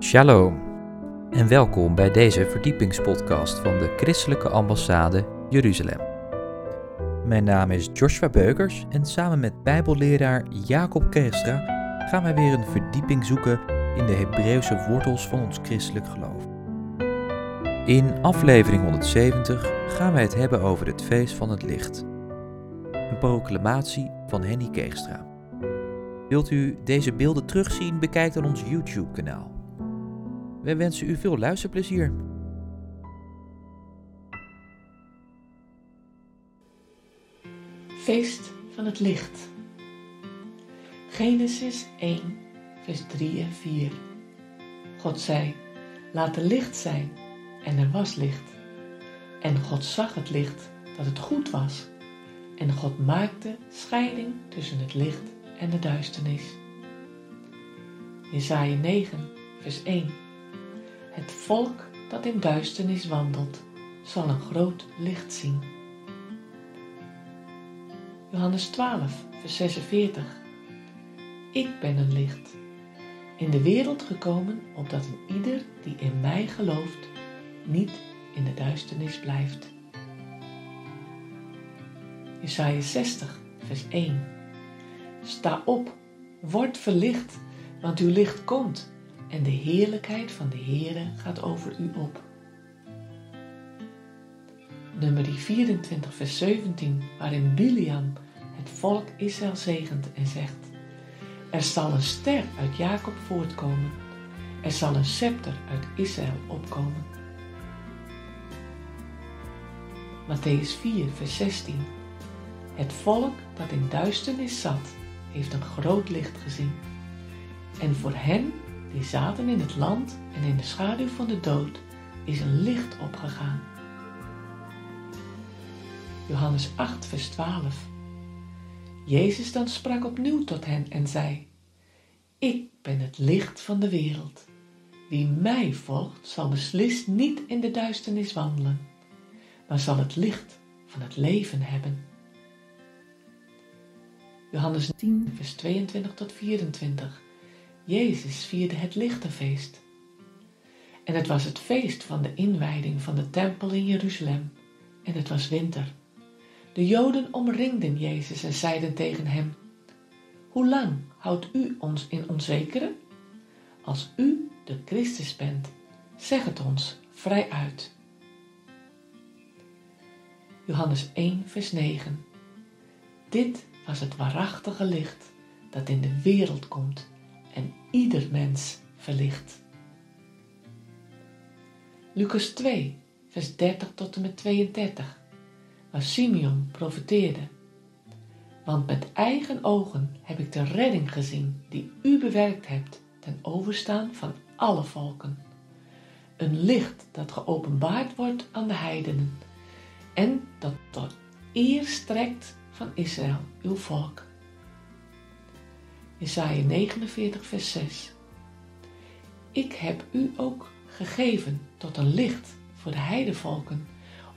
Shalom en welkom bij deze verdiepingspodcast van de Christelijke Ambassade Jeruzalem. Mijn naam is Joshua Beukers en samen met Bijbelleraar Jacob Kerstra gaan wij weer een verdieping zoeken in de Hebreeuwse wortels van ons christelijk geloof. In aflevering 170 gaan wij het hebben over het feest van het licht. Een proclamatie van Henny Keegstra. Wilt u deze beelden terugzien? Bekijk dan ons YouTube-kanaal. Wij wensen u veel luisterplezier. Feest van het licht. Genesis 1, vers 3 en 4. God zei: Laat er licht zijn, en er was licht. En God zag het licht dat het goed was. En God maakte scheiding tussen het licht en de duisternis. Jesaja 9, vers 1. Het volk dat in duisternis wandelt, zal een groot licht zien. Johannes 12, vers 46. Ik ben een licht, in de wereld gekomen, opdat een ieder die in mij gelooft, niet in de duisternis blijft. Jesaja 60, vers 1. Sta op, word verlicht, want uw licht komt en de heerlijkheid van de Heere gaat over u op. Nummer 24, vers 17, waarin Biliam het volk Israël zegent en zegt: Er zal een ster uit Jacob voortkomen, er zal een scepter uit Israël opkomen. Matthäus 4, vers 16. Het volk dat in duisternis zat, heeft een groot licht gezien. En voor hen die zaten in het land en in de schaduw van de dood, is een licht opgegaan. Johannes 8, vers 12. Jezus dan sprak opnieuw tot hen en zei: Ik ben het licht van de wereld. Wie mij volgt, zal beslist niet in de duisternis wandelen, maar zal het licht van het leven hebben. Johannes 10, vers 22 tot 24. Jezus vierde het lichtenfeest. En het was het feest van de inwijding van de tempel in Jeruzalem. En het was winter. De Joden omringden Jezus en zeiden tegen hem: Hoe lang houdt u ons in onzekere? Als u de Christus bent, zeg het ons vrij uit. Johannes 1, vers 9. Dit was het waarachtige licht dat in de wereld komt en ieder mens verlicht. Lucas 2, vers 30 tot en met 32, waar Simeon profeteerde. Want met eigen ogen heb ik de redding gezien die u bewerkt hebt ten overstaan van alle volken. Een licht dat geopenbaard wordt aan de heidenen en dat tot eer strekt van Israël, uw volk. Jesaja 49, vers 6. Ik heb u ook gegeven tot een licht voor de heidevolken,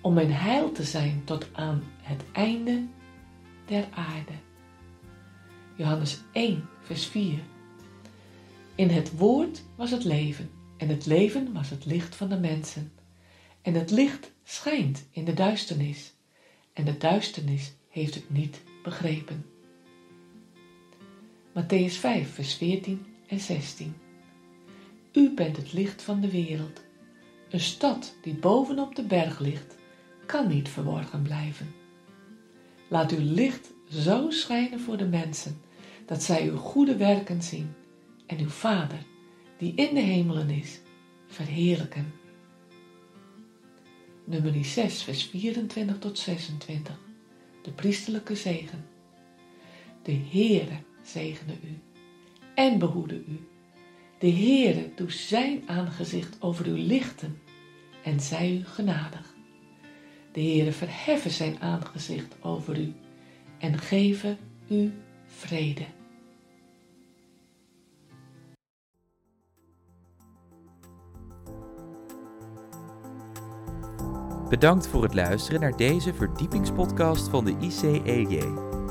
om mijn heil te zijn tot aan het einde der aarde. Johannes 1, vers 4. In het woord was het leven, en het leven was het licht van de mensen. En het licht schijnt in de duisternis, en de duisternis heeft het niet begrepen. Matthäus 5, vers 14 en 16. U bent het licht van de wereld. Een stad die bovenop de berg ligt, kan niet verborgen blijven. Laat uw licht zo schijnen voor de mensen, dat zij uw goede werken zien en uw Vader, die in de hemelen is, verheerlijken. Nummer 6, vers 24 tot 26. De priesterlijke zegen. De Heere zegene u en behoede u. De Heere doet zijn aangezicht over u lichten en zij u genadig. De Heere verheffen zijn aangezicht over u en geven u vrede. Bedankt voor het luisteren naar deze verdiepingspodcast van de ICEJ.